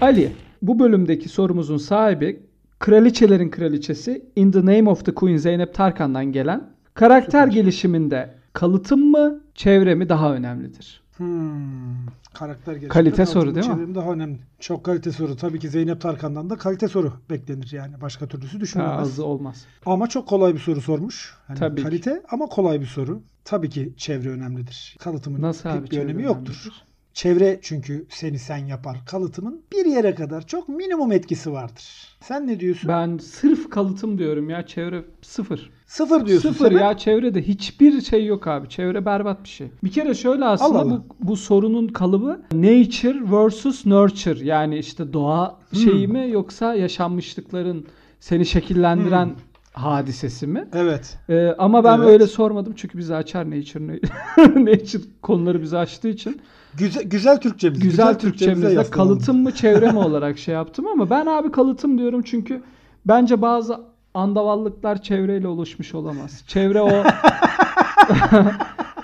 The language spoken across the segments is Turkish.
Ali, bu bölümdeki sorumuzun sahibi kraliçelerin kraliçesi In the Name of the Queen Zeynep Tarkan'dan gelen karakter gelişiminde kalıtım mı çevre mi daha önemlidir? Hmm, karakter gelişimi. Kalite soru değil mi? daha önemli. Çok kalite soru. Tabii ki Zeynep Tarkan'dan da kalite soru beklenir yani. Başka türlüsü Ha, düşünülmez. azı olmaz. Ama çok kolay bir soru sormuş. Hani Tabii ki. kalite ama kolay bir soru. Tabii ki çevre önemlidir. Kalıtımın Nasıl pek abi bir önemi önemlidir? yoktur. Çevre çünkü seni sen yapar. Kalıtımın bir yere kadar çok minimum etkisi vardır. Sen ne diyorsun? Ben sırf kalıtım diyorum ya çevre sıfır. Sıfır diyorsun. Sıfır Sebep? ya çevrede hiçbir şey yok abi. Çevre berbat bir şey. Bir kere şöyle aslında Allah Allah. bu, bu sorunun kalıbı nature versus nurture. Yani işte doğa Hmm. şeyi mi yoksa yaşanmışlıkların seni şekillendiren Hmm. hadisesi mi? Evet. Ee, ama ben Evet. öyle sormadım çünkü bizi açar nature nature konuları bizi açtığı için Güzel, güzel Türkçemiz. güzel Türkçemize Türkçemizde yaslanalım. kalıtım mı çevre mi olarak şey yaptım ama ben abi kalıtım diyorum çünkü bence bazı andavallıklar çevreyle oluşmuş olamaz. Çevre o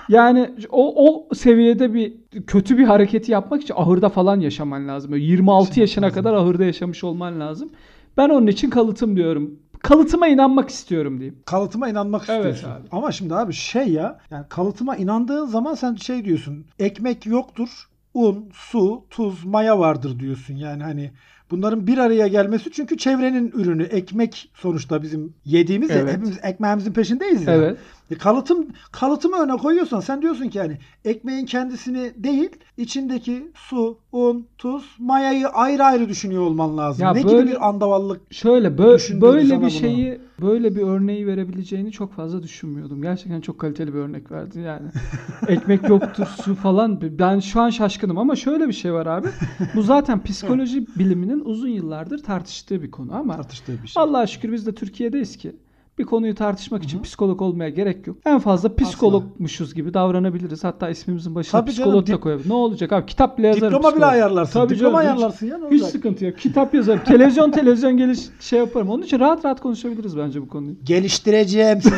yani o o seviyede bir kötü bir hareketi yapmak için ahırda falan yaşaman lazım. Böyle 26 yaşına kadar ahırda yaşamış olman lazım. Ben onun için kalıtım diyorum. Kalıtıma inanmak istiyorum diyeyim. Kalıtıma inanmak Evet istiyorsun. abi. Ama şimdi abi şey ya yani kalıtıma inandığın zaman sen şey diyorsun. Ekmek yoktur. Un, su, tuz, maya vardır diyorsun. Yani hani bunların bir araya gelmesi çünkü çevrenin ürünü. Ekmek sonuçta bizim yediğimiz ya, Evet. hepimiz ekmeğimizin peşindeyiz ya. Evet. E, kalıtım kalıtımı öne koyuyorsan sen diyorsun ki yani ekmeğin kendisini değil içindeki su, un, tuz, mayayı ayrı ayrı düşünüyor olman lazım. Ya ne böyle- gibi bir andavallık Şöyle böyle sana bir bunu. şeyi böyle bir örneği verebileceğini çok fazla düşünmüyordum. Gerçekten çok kaliteli bir örnek verdin yani. Ekmek yoktur, su falan. Ben şu an şaşkınım ama şöyle bir şey var abi. Bu zaten psikoloji biliminin uzun yıllardır tartıştığı bir konu ama tartıştığı bir şey. Allah'a şükür biz de Türkiye'deyiz ki bir konuyu tartışmak için psikolog olmaya gerek yok. En fazla psikologmuşuz gibi davranabiliriz. Hatta ismimizin başına Tabii canım, psikolog da dip- koyabiliriz. Ne olacak abi? Kitap bile yazarım. Diploma bile psikolog. ayarlarsın. Tabii Diploma canım, hiç- ayarlarsın ya ne hiç olacak? sıkıntı yok. Kitap yazarım. televizyon televizyon geliş şey yaparım. Onun için rahat rahat konuşabiliriz bence bu konuyu. Geliştireceğim sizi.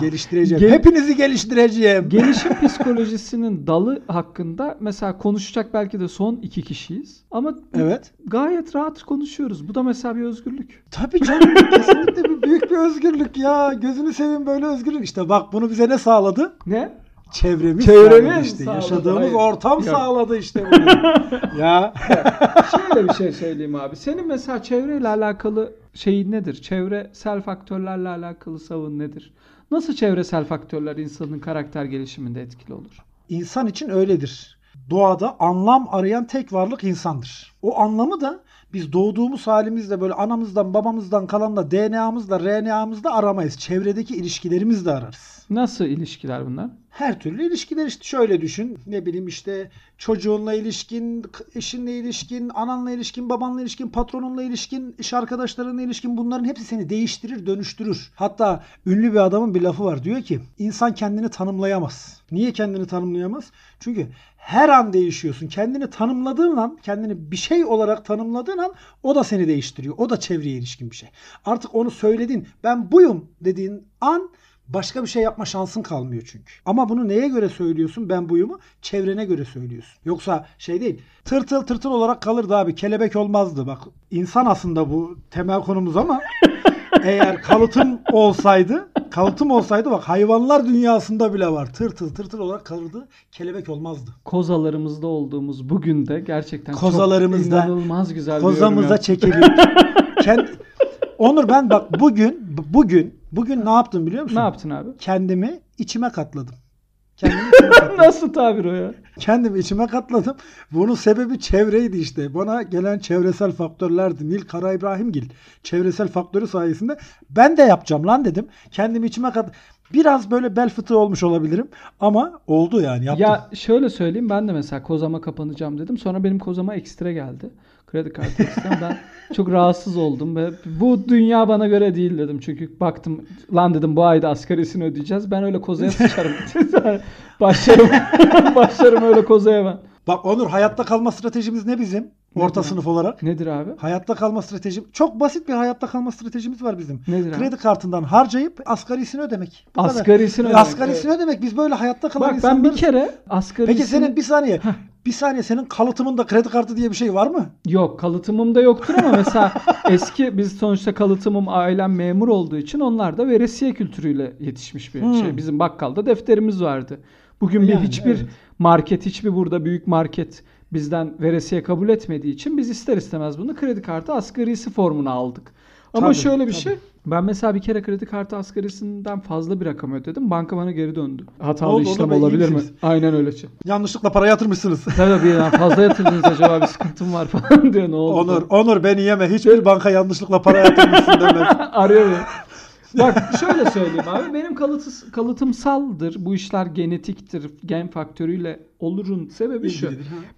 Geliştireceğim. Gel- Hepinizi geliştireceğim. Gelişim psikolojisinin dalı hakkında mesela konuşacak belki de son iki kişiyiz. Ama evet. gayet rahat konuşuyoruz. Bu da mesela bir özgürlük. Tabii canım. kesinlikle bir büyük bir özgürlük ya. Gözünü seveyim böyle özgürlük. İşte bak bunu bize ne sağladı? Ne? Çevremiz, Çevremiz sağladı işte. sağladı, Yaşadığımız hayır. ortam Yok. sağladı işte bunu. ya. Şöyle bir şey söyleyeyim abi. Senin mesela çevreyle alakalı şeyin nedir? Çevresel faktörlerle alakalı savın nedir? Nasıl çevresel faktörler insanın karakter gelişiminde etkili olur? İnsan için öyledir. Doğada anlam arayan tek varlık insandır. O anlamı da biz doğduğumuz halimizde böyle anamızdan babamızdan kalanla DNA'mızla RNA'mızda aramayız. Çevredeki ilişkilerimizle ararız. Nasıl ilişkiler bunlar? Her türlü ilişkiler işte şöyle düşün. Ne bileyim işte çocuğunla ilişkin, eşinle ilişkin, ananla ilişkin, babanla ilişkin, patronunla ilişkin, iş arkadaşlarınla ilişkin bunların hepsi seni değiştirir, dönüştürür. Hatta ünlü bir adamın bir lafı var. Diyor ki insan kendini tanımlayamaz. Niye kendini tanımlayamaz? Çünkü her an değişiyorsun. Kendini tanımladığın an, kendini bir şey olarak tanımladığın an o da seni değiştiriyor. O da çevreye ilişkin bir şey. Artık onu söyledin. Ben buyum dediğin an Başka bir şey yapma şansın kalmıyor çünkü. Ama bunu neye göre söylüyorsun? Ben buyumu çevrene göre söylüyorsun. Yoksa şey değil. Tırtıl tırtıl olarak kalırdı abi. Kelebek olmazdı. Bak insan aslında bu temel konumuz ama eğer kalıtım olsaydı, kalıtım olsaydı bak hayvanlar dünyasında bile var. Tırtıl tırtıl olarak kalırdı. Kelebek olmazdı. Kozalarımızda olduğumuz bugün de gerçekten Kozalarımızda, çok inanılmaz güzel bir Kozamıza. Kend... Onur ben bak bugün bugün bugün ne yaptım biliyor musun? Ne yaptın abi? Kendimi içime katladım. Kendimi içime katladım. Nasıl tabir o ya? Kendimi içime katladım. Bunun sebebi çevreydi işte. Bana gelen çevresel faktörlerdi. Nil Kara İbrahimgil çevresel faktörü sayesinde ben de yapacağım lan dedim. Kendimi içime kat Biraz böyle bel fıtığı olmuş olabilirim ama oldu yani yaptım. Ya şöyle söyleyeyim ben de mesela kozama kapanacağım dedim. Sonra benim kozama ekstra geldi. Kredi kartı ben çok rahatsız oldum ve bu dünya bana göre değil dedim. Çünkü baktım lan dedim bu ayda asgarisini ödeyeceğiz. Ben öyle kozaya sıçarım. başlarım, başlarım öyle kozaya ben. Bak Onur hayatta kalma stratejimiz ne bizim? Orta Nedir? sınıf olarak. Nedir abi? Hayatta kalma stratejim. Çok basit bir hayatta kalma stratejimiz var bizim. Nedir abi? Kredi kartından harcayıp asgarisini ödemek. Bu kadar. Asgarisini ödemek, Asgarisini ödemek. Biz böyle hayatta kalan Bak ben insanlarız. bir kere asgarisini... Peki senin bir saniye. Bir saniye senin kalıtımında kredi kartı diye bir şey var mı? Yok kalıtımımda yoktur ama mesela eski biz sonuçta kalıtımım ailem memur olduğu için onlar da veresiye kültürüyle yetişmiş bir Hmm. şey. Bizim bakkalda defterimiz vardı. Bugün bir Yani, hiçbir evet. market hiçbir burada büyük market bizden veresiye kabul etmediği için biz ister istemez bunu kredi kartı asgarisi formuna aldık. Ama Tabii, şöyle bir tabii. şey. Ben mesela bir kere kredi kartı asgarisinden fazla bir rakam ödedim. Banka bana geri döndü. Hatalı oldu? işlem olabilir mi? Aynen öyle şey. Yanlışlıkla para yatırmışsınız. Tabii tabii yani fazla yatırdınız acaba bir sıkıntım var falan diyor ne oldu? Onur, Onur beni yeme. Hiçbir banka yanlışlıkla para yatırmışsın demez. Arıyor beni. Bak şöyle söyleyeyim abi. Benim kalıtı, kalıtımsaldır. Bu işler genetiktir. Gen faktörüyle olurun sebebi şu.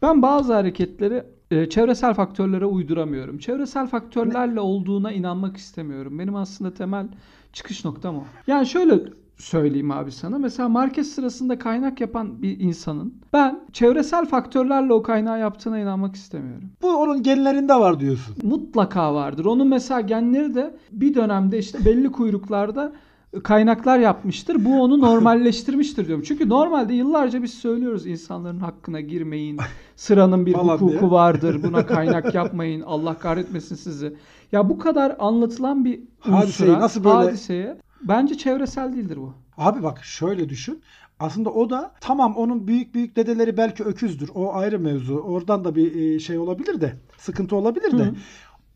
Ben bazı hareketleri e, çevresel faktörlere uyduramıyorum. Çevresel faktörlerle olduğuna inanmak istemiyorum. Benim aslında temel çıkış noktam o. Yani şöyle söyleyeyim abi sana. Mesela market sırasında kaynak yapan bir insanın ben çevresel faktörlerle o kaynağı yaptığına inanmak istemiyorum Bu onun genlerinde var diyorsun. mutlaka vardır. Onun mesela genleri de bir dönemde işte belli kuyruklarda kaynaklar yapmıştır. Bu onu normalleştirmiştir diyorum. Çünkü normalde yıllarca biz söylüyoruz insanların hakkına girmeyin. Sıranın bir Falan hukuku diye. vardır. Buna kaynak yapmayın. Allah kahretmesin sizi. Ya bu kadar anlatılan bir Hadiseyi unsura, nasıl böyle- hadiseye bence çevresel değildir bu. Abi bak şöyle düşün. Aslında o da tamam onun büyük büyük dedeleri belki öküzdür. O ayrı mevzu. Oradan da bir e, şey olabilir de. Sıkıntı olabilir de. Hı.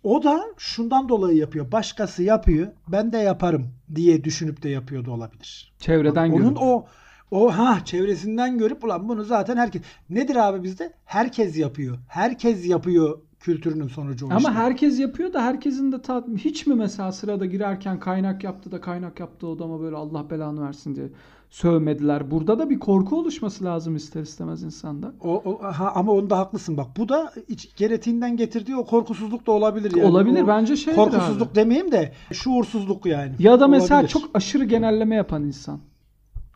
O da şundan dolayı yapıyor. Başkası yapıyor. Ben de yaparım diye düşünüp de yapıyor da olabilir. Çevreden Onun görüp. o o ha çevresinden görüp ulan bunu zaten herkes nedir abi bizde? Herkes yapıyor. Herkes yapıyor kültürünün sonucu o Ama işte. herkes yapıyor da herkesin de tat hiç mi mesela sırada girerken kaynak yaptı da kaynak yaptı odama böyle Allah belanı versin diye sövmediler. Burada da bir korku oluşması lazım ister istemez insanda. O, o- ha, ama onda haklısın bak. Bu da iç, genetiğinden getirdiği o korkusuzluk da olabilir yani. Olabilir O bence şeydir Korkusuzluk abi. demeyeyim de şuursuzluk yani. Ya da mesela Olabilir. çok aşırı genelleme yapan insan.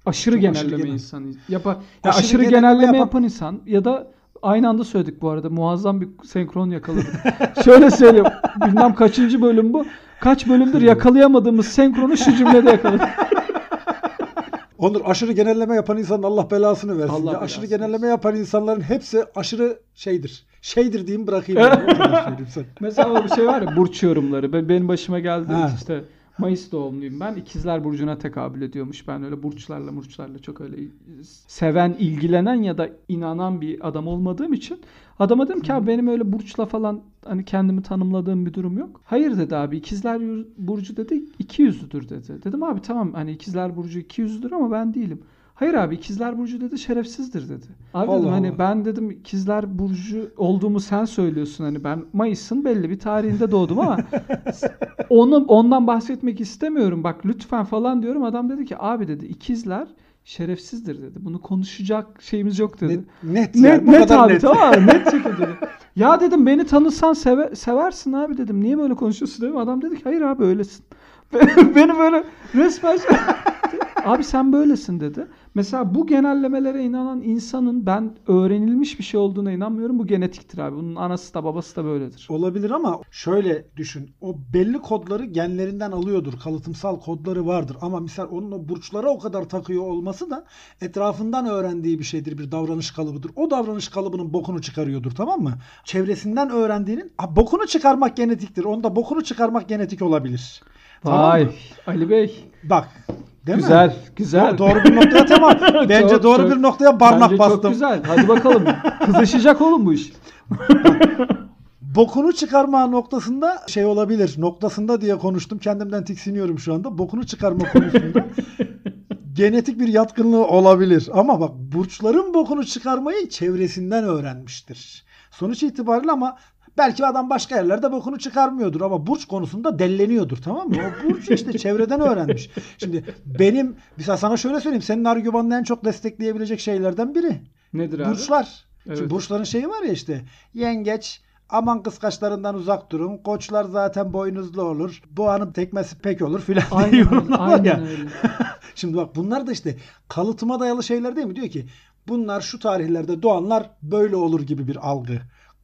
Aşırı Çok genelleme aşırı genel. insan. Yapa, ya Aşırı aşırı, genelleme genelleme, yapan- yapan... insan ya da aynı anda söyledik bu arada. Muazzam bir senkron yakaladık. Şöyle söyleyeyim. Bilmem kaçıncı bölüm bu. Kaç bölümdür yakalayamadığımız senkronu şu cümlede yakaladık. Onur aşırı genelleme yapan insanın Allah belasını versin. Allah ya. Aşırı belasını genelleme yapan insanların hepsi aşırı şeydir. Şeydir diyeyim bırakayım. yani. Mesela bir şey var ya burç yorumları. Be- Benim başıma geldi Ha. işte Mayıs doğumluyum ben. İkizler Burcu'na tekabül ediyormuş. Ben öyle burçlarla burçlarla çok öyle seven, ilgilenen ya da inanan bir adam olmadığım için adama dedim ki abi benim öyle burçla falan hani kendimi tanımladığım bir durum yok. Hayır dedi abi ikizler Burcu dedi iki yüzlüdür dedi. Dedim abi tamam hani ikizler Burcu iki yüzlüdür ama ben değilim. Hayır abi ikizler burcu dedi şerefsizdir dedi. Abi Allah dedim hani Allah. ben dedim ikizler burcu olduğumu sen söylüyorsun hani ben Mayıs'ın belli bir tarihinde doğdum ama onu ondan bahsetmek istemiyorum. Bak lütfen falan diyorum. Adam dedi ki abi dedi ikizler şerefsizdir dedi. Bunu konuşacak şeyimiz yok dedi. Net, net, Net, yani, bu net kadar abi net. tamam? Net şekilde dedi. Ya dedim beni tanısan seve- seversin abi dedim. Niye böyle konuşuyorsun dedim. Adam dedi ki hayır abi öylesin. beni böyle resmen şey- abi sen böylesin dedi. Mesela bu genellemelere inanan insanın ben öğrenilmiş bir şey olduğuna inanmıyorum. Bu genetiktir abi. Bunun anası da babası da böyledir. Olabilir ama şöyle düşün. O belli kodları genlerinden alıyordur. Kalıtımsal kodları vardır. Ama misal onun o burçlara o kadar takıyor olması da etrafından öğrendiği bir şeydir. Bir davranış kalıbıdır. O davranış kalıbının bokunu çıkarıyordur tamam mı? Çevresinden öğrendiğinin ha, bokunu çıkarmak genetiktir. Onda bokunu çıkarmak genetik olabilir. Tamam Vay mı? Ali Bey. Bak. Değil mi? güzel, güzel. Do- doğru bir noktaya tamam. Bence Çok, doğru çok. bir noktaya parmak Bence bastım. çok güzel. Hadi bakalım. Kızışacak oğlum bu iş. Bokunu çıkarma noktasında şey olabilir. Noktasında diye konuştum. Kendimden tiksiniyorum şu anda. Bokunu çıkarma konusunda genetik bir yatkınlığı olabilir. Ama bak burçların bokunu çıkarmayı çevresinden öğrenmiştir. Sonuç itibariyle ama belki adam başka yerlerde bokunu çıkarmıyordur ama burç konusunda delleniyordur tamam mı? O burç işte çevreden öğrenmiş. Şimdi benim mesela sana şöyle söyleyeyim. Senin argümanını en çok destekleyebilecek şeylerden biri. Nedir abi? Burçlar. Evet. Şimdi burçların şeyi var ya işte. Yengeç aman kıskaçlarından uzak durun. Koçlar zaten boynuzlu olur. Boğanın tekmesi pek olur filan diye Aynen öyle. yorumlar var ya. Aynen öyle. Şimdi bak bunlar da işte kalıtıma dayalı şeyler değil mi? Diyor ki bunlar şu tarihlerde doğanlar böyle olur gibi bir algı.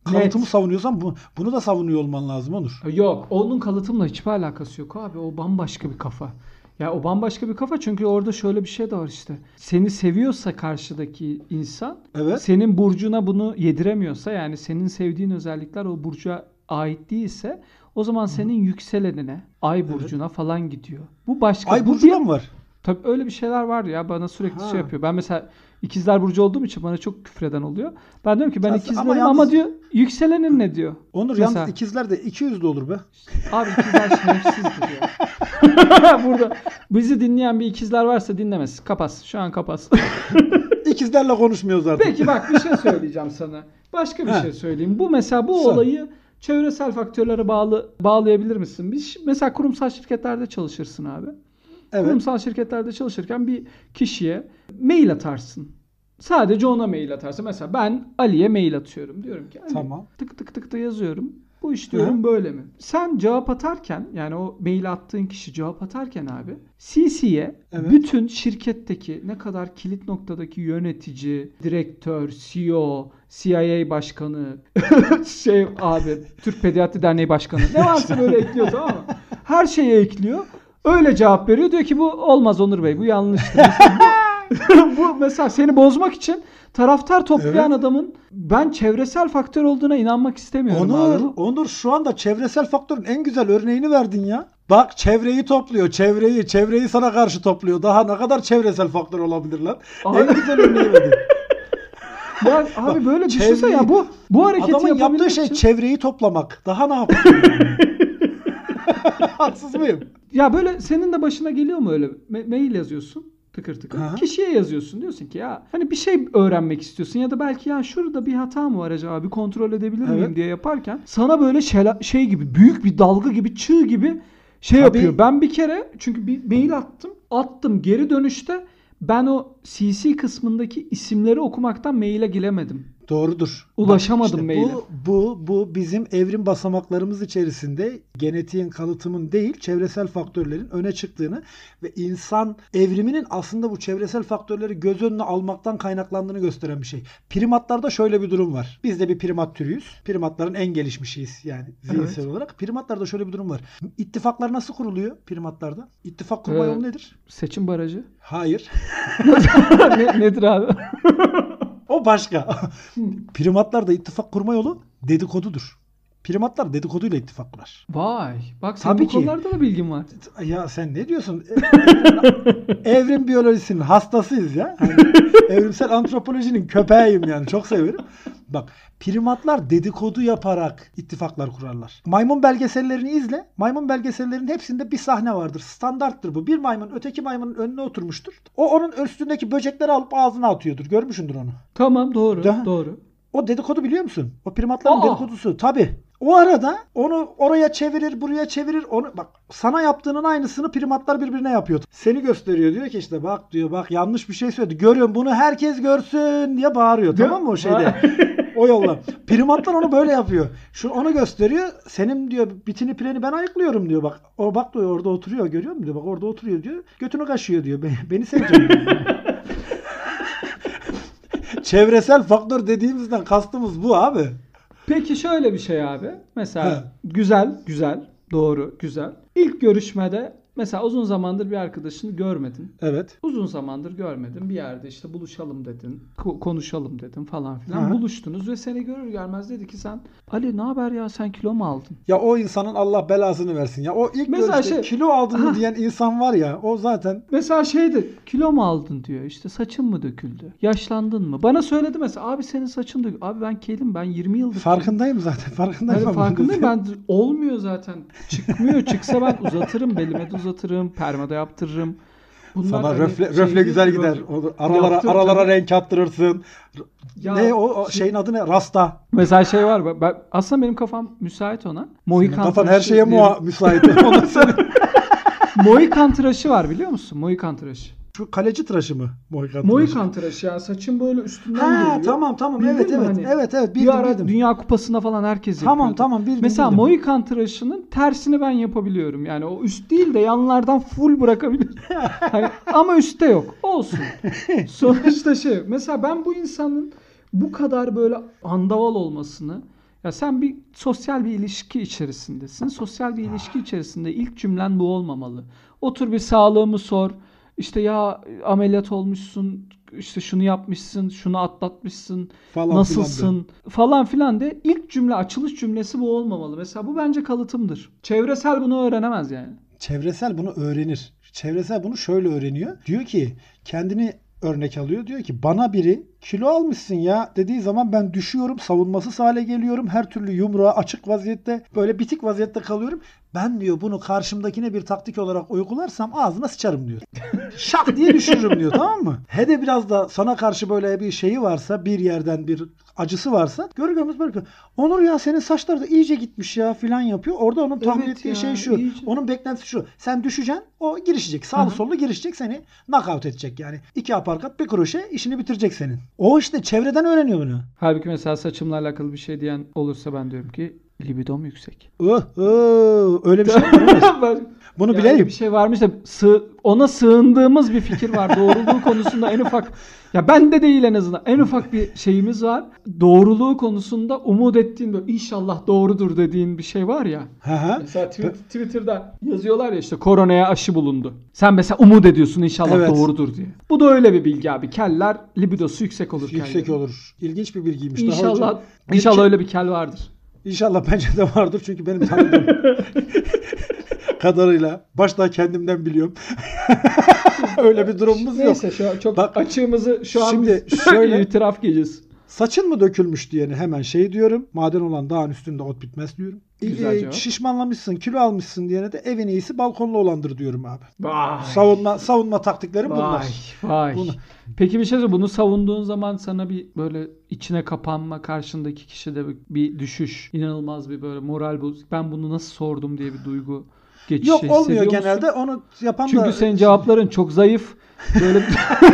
Kalıtımı Net. savunuyorsan bu, bunu da savunuyor olman lazım Onur. Yok onun kalıtımla hiçbir alakası yok abi. O bambaşka bir kafa. Ya o bambaşka bir kafa çünkü orada şöyle bir şey de var işte. Seni seviyorsa karşıdaki insan Evet. senin burcuna bunu yediremiyorsa yani senin sevdiğin özellikler o burca ait değilse o zaman senin yükselenine, ay burcuna falan gidiyor. Bu başka. Ay bu burcu da bir- mı var? Tabii öyle bir şeyler var ya bana sürekli Ha. şey yapıyor. Ben mesela ikizler burcu olduğum için bana çok küfreden oluyor. Ben diyorum ki ben Ama ikizlerim ama, yalnız- diyor yükselenin ne diyor. Onur Mesela- yalnız ikizler de 200 de olur be. Abi ikizler şerefsizdir ya. Burada bizi dinleyen bir ikizler varsa dinlemez. Kapas. Şu an kapas. İkizlerle konuşmuyoruz artık. Peki bak bir şey söyleyeceğim sana. Başka bir Heh. şey söyleyeyim. Bu mesela bu Sor. olayı çevresel faktörlere bağlı bağlayabilir misin? Bir, mesela kurumsal şirketlerde çalışırsın abi. Evet. Kurumsal şirketlerde çalışırken bir kişiye mail atarsın. Sadece ona mail atarsın. Mesela ben Ali'ye mail atıyorum. Diyorum ki Ali, Tamam. tık tık tık da yazıyorum. Bu iş diyorum böyle mi? Sen cevap atarken yani o mail attığın kişi cevap atarken abi CC'ye Evet. bütün şirketteki ne kadar kilit noktadaki yönetici, direktör, CEO, CIA başkanı, şey abi Türk Pediatri Derneği başkanı ne varsa böyle ekliyor tamam mı? Her şeye ekliyor. Öyle cevap veriyor. Diyor ki bu olmaz Onur Bey bu yanlıştır. Bu, mesela seni bozmak için taraftar toplayan Evet. adamın ben çevresel faktör olduğuna inanmak istemiyorum Onur, abi. Onur şu anda çevresel faktörün en güzel örneğini verdin ya. Bak çevreyi topluyor. Çevreyi, çevreyi sana karşı topluyor. Daha ne kadar çevresel faktör olabilir lan? Abi- En güzel örneği verdin. Ya abi böyle çevreyi- ya bu bu hareketi Adamın yaptığı şey için- çevreyi toplamak. Daha ne yapıyor? Haksız mıyım? Ya böyle senin de başına geliyor mu öyle? Ma- mail yazıyorsun tıkır tıkır. Aha. Kişiye yazıyorsun. Diyorsun ki ya hani bir şey öğrenmek istiyorsun ya da belki ya şurada bir hata mı var acaba bir kontrol edebilir miyim Evet. diye yaparken sana böyle şela- şey gibi büyük bir dalga gibi çığ gibi şey Tabii. yapıyor. Ben bir kere çünkü bir mail attım. Attım geri dönüşte ben o CC kısmındaki isimleri okumaktan maile giremedim. Doğrudur. Ulaşamadım Bak maile. Bu, bu, bu bizim evrim basamaklarımız içerisinde genetiğin kalıtımın değil çevresel faktörlerin öne çıktığını ve insan evriminin aslında bu çevresel faktörleri göz önüne almaktan kaynaklandığını gösteren bir şey. Primatlarda şöyle bir durum var. Biz de bir primat türüyüz. Primatların en gelişmişiyiz yani zihinsel olarak. Primatlarda şöyle bir durum var. İttifaklar nasıl kuruluyor primatlarda? İttifak kurma Ee, yolu nedir? Seçim barajı. Hayır. ne, nedir abi? O başka. Primatlarda ittifak kurma yolu dedikodudur. Primatlar dedikoduyla ittifak kurar. Vay. Bak senin Tabii bu ki. konularda da bilgin var. Ya sen ne diyorsun? E- Evrim biyolojisinin hastasıyız ya. Hani evrimsel antropolojinin köpeğiyim yani. Çok severim. Bak primatlar dedikodu yaparak ittifaklar kurarlar. Maymun belgesellerini izle. Maymun belgesellerinin hepsinde bir sahne vardır. Standarttır bu. Bir maymun öteki maymunun önüne oturmuştur. O onun üstündeki böcekleri alıp ağzına atıyordur. Görmüşsündür onu. Tamam doğru. Da- Doğru. O dedikodu biliyor musun? O primatların Aa! dedikodusu. Tabi. O arada onu oraya çevirir, buraya çevirir. Onu bak sana yaptığının aynısını primatlar birbirine yapıyor. Seni gösteriyor diyor ki işte bak diyor bak yanlış bir şey söyledi. Görüyorum bunu herkes görsün diye bağırıyor. Değil tamam mı o şeyde? o yolla. Primatlar onu böyle yapıyor. Şu onu gösteriyor. Senin diyor bitini pireni ben ayıklıyorum diyor. Bak o bak diyor orada oturuyor görüyor musun diyor. Bak orada oturuyor diyor. Götünü kaşıyor diyor. Beni, beni sevecek. Çevresel faktör dediğimizden kastımız bu abi. Peki şöyle bir şey abi. Mesela He. güzel, güzel, doğru, güzel. İlk görüşmede mesela uzun zamandır bir arkadaşını görmedin. Evet. Uzun zamandır görmedin. Bir yerde işte buluşalım dedin. ko- konuşalım dedin falan filan. Hı hı. Buluştunuz ve seni görür görmez dedi ki sen Ali ne haber ya sen kilo mu aldın? Ya o insanın Allah belasını versin ya. O ilk Mesela görüşte şey- kilo aldın diyen insan var ya o zaten Mesela şeydi kilo mu aldın diyor işte saçın mı döküldü yaşlandın mı bana söyledi mesela abi senin saçın döküldü abi ben kelim ben 20 yıldır farkındayım zaten farkındayım. Ama farkındayım ben olmuyor zaten çıkmıyor çıksa ben uzatırım belime de uzatırım permada yaptırırım. Bunlar Sana hani röfle, şey röfle güzel gider. Aralara Yaptır aralara tabii. renk attırırsın. Ya, ne o, o şeyin adı ne? Rasta. Mesela şey var ben- aslında benim kafam müsait ona. Mohikan kafan her şeye muha- müsait. Mohikan tıraşı var biliyor musun? Mohikan tıraşı. Şu kaleci tıraşı mı? Mohikan tıraşı. Mohikan tıraşı ya saçın böyle üstünden Ha geliyor. tamam tamam Bildin evet evet. hani? Evet evet bir bildim ara bildim. Dünya Kupası'nda falan herkes Tamam yapıyordu. tamam bildim. Mesela bildim. Mohikan tıraşının tersini ben yapabiliyorum. Yani o üst değil de yanlardan full bırakabilirim. hani, ama üstte yok. Olsun. Sonuçta şey. Mesela ben bu insanın bu kadar böyle andaval olmasını Ya sen bir sosyal bir ilişki içerisindesin. Sosyal bir ilişki içerisinde ilk cümlen bu olmamalı. Otur bir sağlığımı sor. İşte ya ameliyat olmuşsun, işte şunu yapmışsın, şunu atlatmışsın, Falan nasılsın falan filan de ilk cümle açılış cümlesi bu olmamalı. Mesela bu bence kalıtımdır. Çevresel bunu öğrenemez yani. Çevresel bunu öğrenir. Çevresel bunu şöyle öğreniyor. Diyor ki kendini örnek alıyor. Diyor ki bana biri kilo almışsın ya dediği zaman ben düşüyorum. Savunmasız hale geliyorum. Her türlü yumruğa açık vaziyette böyle bitik vaziyette kalıyorum. Ben diyor bunu karşımdakine bir taktik olarak uygularsam ağzına sıçarım diyor. Şak diye düşürürüm diyor tamam mı? He de biraz da sana karşı böyle bir şeyi varsa bir yerden bir acısı varsa görür görmez böyle Onur ya senin saçlar da iyice gitmiş ya filan yapıyor. Orada onun tahmin Evet ettiği ya, şey şu. iyice. Onun beklentisi şu. Sen düşeceksin o girişecek. Sağlı sollu girişecek seni knockout edecek yani. İki aparkat bir kroşe işini bitirecek senin. O işte çevreden öğreniyor bunu. Halbuki mesela saçımla alakalı bir şey diyen olursa ben diyorum ki libidom yüksek. Oh, oh, öyle bir şey? Ben- Bunu Yani bileyim. Bir şey varmış da sığ- ona sığındığımız bir fikir var. Doğruluğu konusunda en ufak ya bende değil en azından en ufak bir şeyimiz var. Doğruluğu konusunda umut ettiğin böyle inşallah doğrudur dediğin bir şey var ya. Hı. Mesela tw- Twitter'da yazıyorlar ya işte koronaya aşı bulundu. Sen mesela umut ediyorsun inşallah Evet. doğrudur diye. Bu da öyle bir bilgi abi. Keller libidosu yüksek olur. Yüksek kellerin. olur. İlginç bir bilgiymiş. Daha İnşallah önce- Bir inşallah ke- öyle bir kel vardır. İnşallah bence de vardır çünkü benim tanıdığım kadarıyla başta kendimden biliyorum. öyle bir durumumuz yok. Neyse şu an çok Bak, açığımızı şu an şimdi şöyle- itiraf gecesi. Saçın mı dökülmüş diyeni hemen şey diyorum. Maden olan dağın üstünde ot bitmez diyorum. Güzel cevap. şişmanlamışsın, kilo almışsın diyene de evin iyisi balkonlu olandır diyorum abi. Vay. Savunma savunma taktikleri bunlar. Vay vay. Bunu- Peki bir şey söyle bunu savunduğun zaman sana bir böyle içine kapanma karşındaki kişide bir, bir düşüş inanılmaz bir böyle moral bozuk. Ben bunu nasıl sordum diye bir duygu geçişi Yok olmuyor musun? genelde. Onu yapan da Çünkü senin cevapların çok zayıf. Böyle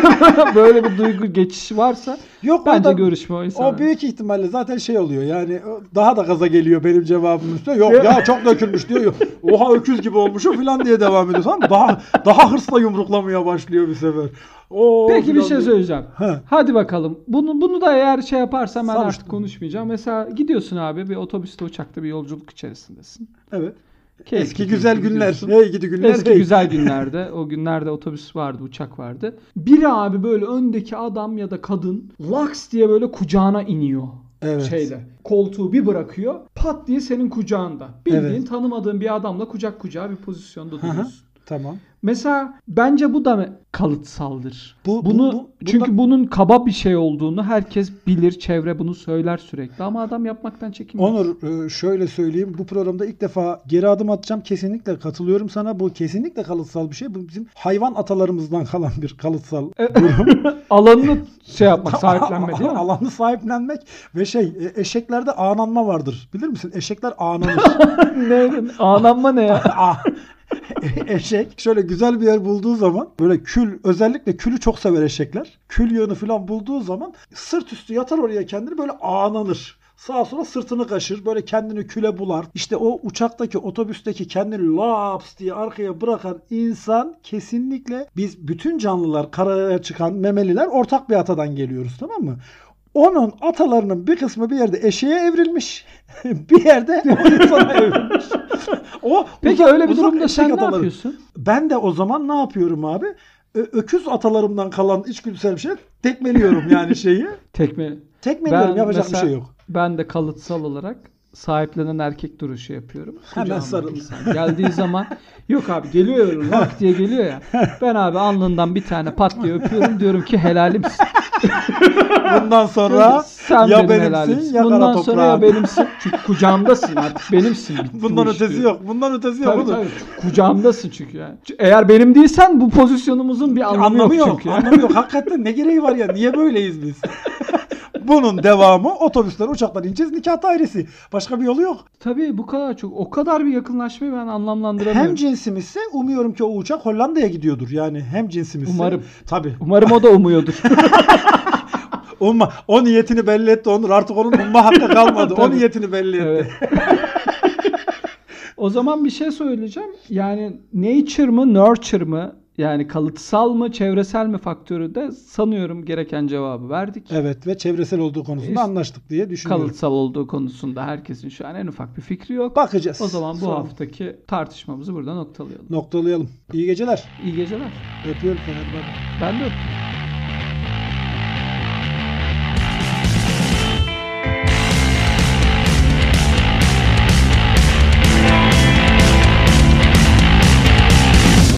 böyle bir duygu geçişi varsa Yok bence orada- görüşme o insana. O büyük ihtimalle zaten şey oluyor yani daha da gaza geliyor benim cevabım üstüne. Yok ya çok dökülmüş diyor. Oha öküz gibi olmuş o falan diye devam ediyor tamam? Daha, daha hırsla yumruklamaya başlıyor bir sefer. Oo, Peki bir şey söyleyeceğim. He. Hadi bakalım. Bunu bunu da eğer şey yaparsam ben Sal artık konuşmayacağım. Mesela gidiyorsun abi bir otobüste uçakta bir yolculuk içerisindesin. Evet. Keyifli Eski güzel günler. Hey gidi günler. Eski hey. güzel günlerde o günlerde otobüs vardı, uçak vardı. Biri abi böyle öndeki adam ya da kadın laks diye böyle kucağına iniyor. Evet. Şeyle. Koltuğu bir bırakıyor. Pat diye senin kucağında. Bildiğin Evet. tanımadığın bir adamla kucak kucağa bir pozisyonda duruyorsun. Tamam. Mesela bence bu da kalıtsaldır. Bu- bu- bunu bu- çünkü bunda- bunun kaba bir şey olduğunu herkes bilir, çevre bunu söyler sürekli ama adam yapmaktan çekinmez. Onur e, şöyle söyleyeyim. Bu programda ilk defa geri adım atacağım. Kesinlikle katılıyorum sana. Bu kesinlikle kalıtsal bir şey. Bu bizim hayvan atalarımızdan kalan bir kalıtsal durum. Alanını şey yapmak, sahiplenme değil mi? Alanı sahiplenmek ve şey e, eşeklerde ağnanma vardır. Bilir misin? Eşekler ağnanır. ne? Ağlanma ne ya? Eşek şöyle güzel bir yer bulduğu zaman böyle kül özellikle külü çok sever eşekler. Kül yığını falan bulduğu zaman sırt üstü yatar oraya kendini böyle ağlanır. Sağa sola sırtını kaşır. Böyle kendini küle bular. İşte o uçaktaki, otobüsteki kendini laps diye arkaya bırakan insan kesinlikle biz bütün canlılar, karaya çıkan memeliler ortak bir atadan geliyoruz tamam mı? Onun atalarının bir kısmı bir yerde eşeğe evrilmiş. bir yerde o insana evrilmiş. O Peki uzak- öyle bir durumda sen ne ataları. yapıyorsun? Ben de o zaman ne yapıyorum abi? Öküz atalarımdan kalan içgüdüsel bir şey tekmeliyorum yani şeyi. Tekme. Tekmeliyorum Ben yapacak bir mesela- şey yok. Ben de kalıtsal olarak sahiplenen erkek duruşu yapıyorum. Hemen Kucağıma sarıl. insan Geldiği zaman yok abi geliyor lak diye geliyor ya. Ben abi alnından bir tane pat diye öpüyorum diyorum ki helalimsin. Bundan sonra Sen ya benim benimsin helalimsin. ya kara Bundan sonra ya benimsin. Çünkü kucağımdasın artık benimsin. Bitti Bundan bu iş ötesi diyor. yok. Bundan ötesi yok. Tabii oğlum. Kucağımdasın çünkü yani. Eğer benim değilsen bu pozisyonumuzun bir anlamı, Anlamı yok yok. çünkü. Anlamı yok. Hakikaten ne gereği var ya? Niye böyleyiz biz? Bunun devamı otobüsler, uçaklar ineceğiz nikah dairesi. Başka bir yolu yok. Tabii bu kadar çok. O kadar bir yakınlaşmayı ben anlamlandıramıyorum. Hem cinsimizse umuyorum ki o uçak Hollanda'ya gidiyordur. Yani hem cinsimizse. Umarım. Tabii. Umarım o da umuyordur. Umma, o niyetini belli etti Onur. Artık onun umma hakkı kalmadı. o niyetini belli etti. Evet. o zaman bir şey söyleyeceğim. Yani nature mı, nurture mı yani kalıtsal mı çevresel mi faktörü de sanıyorum gereken cevabı verdik. Evet ve çevresel olduğu konusunda İşte- anlaştık diye düşünüyorum. Kalıtsal olduğu konusunda herkesin şu an en ufak bir fikri yok. Bakacağız. O zaman bu Sonra haftaki tartışmamızı burada noktalayalım. Noktalayalım. İyi geceler. İyi geceler. Öpüyorum Fenerbahçe. Ben de öptüm.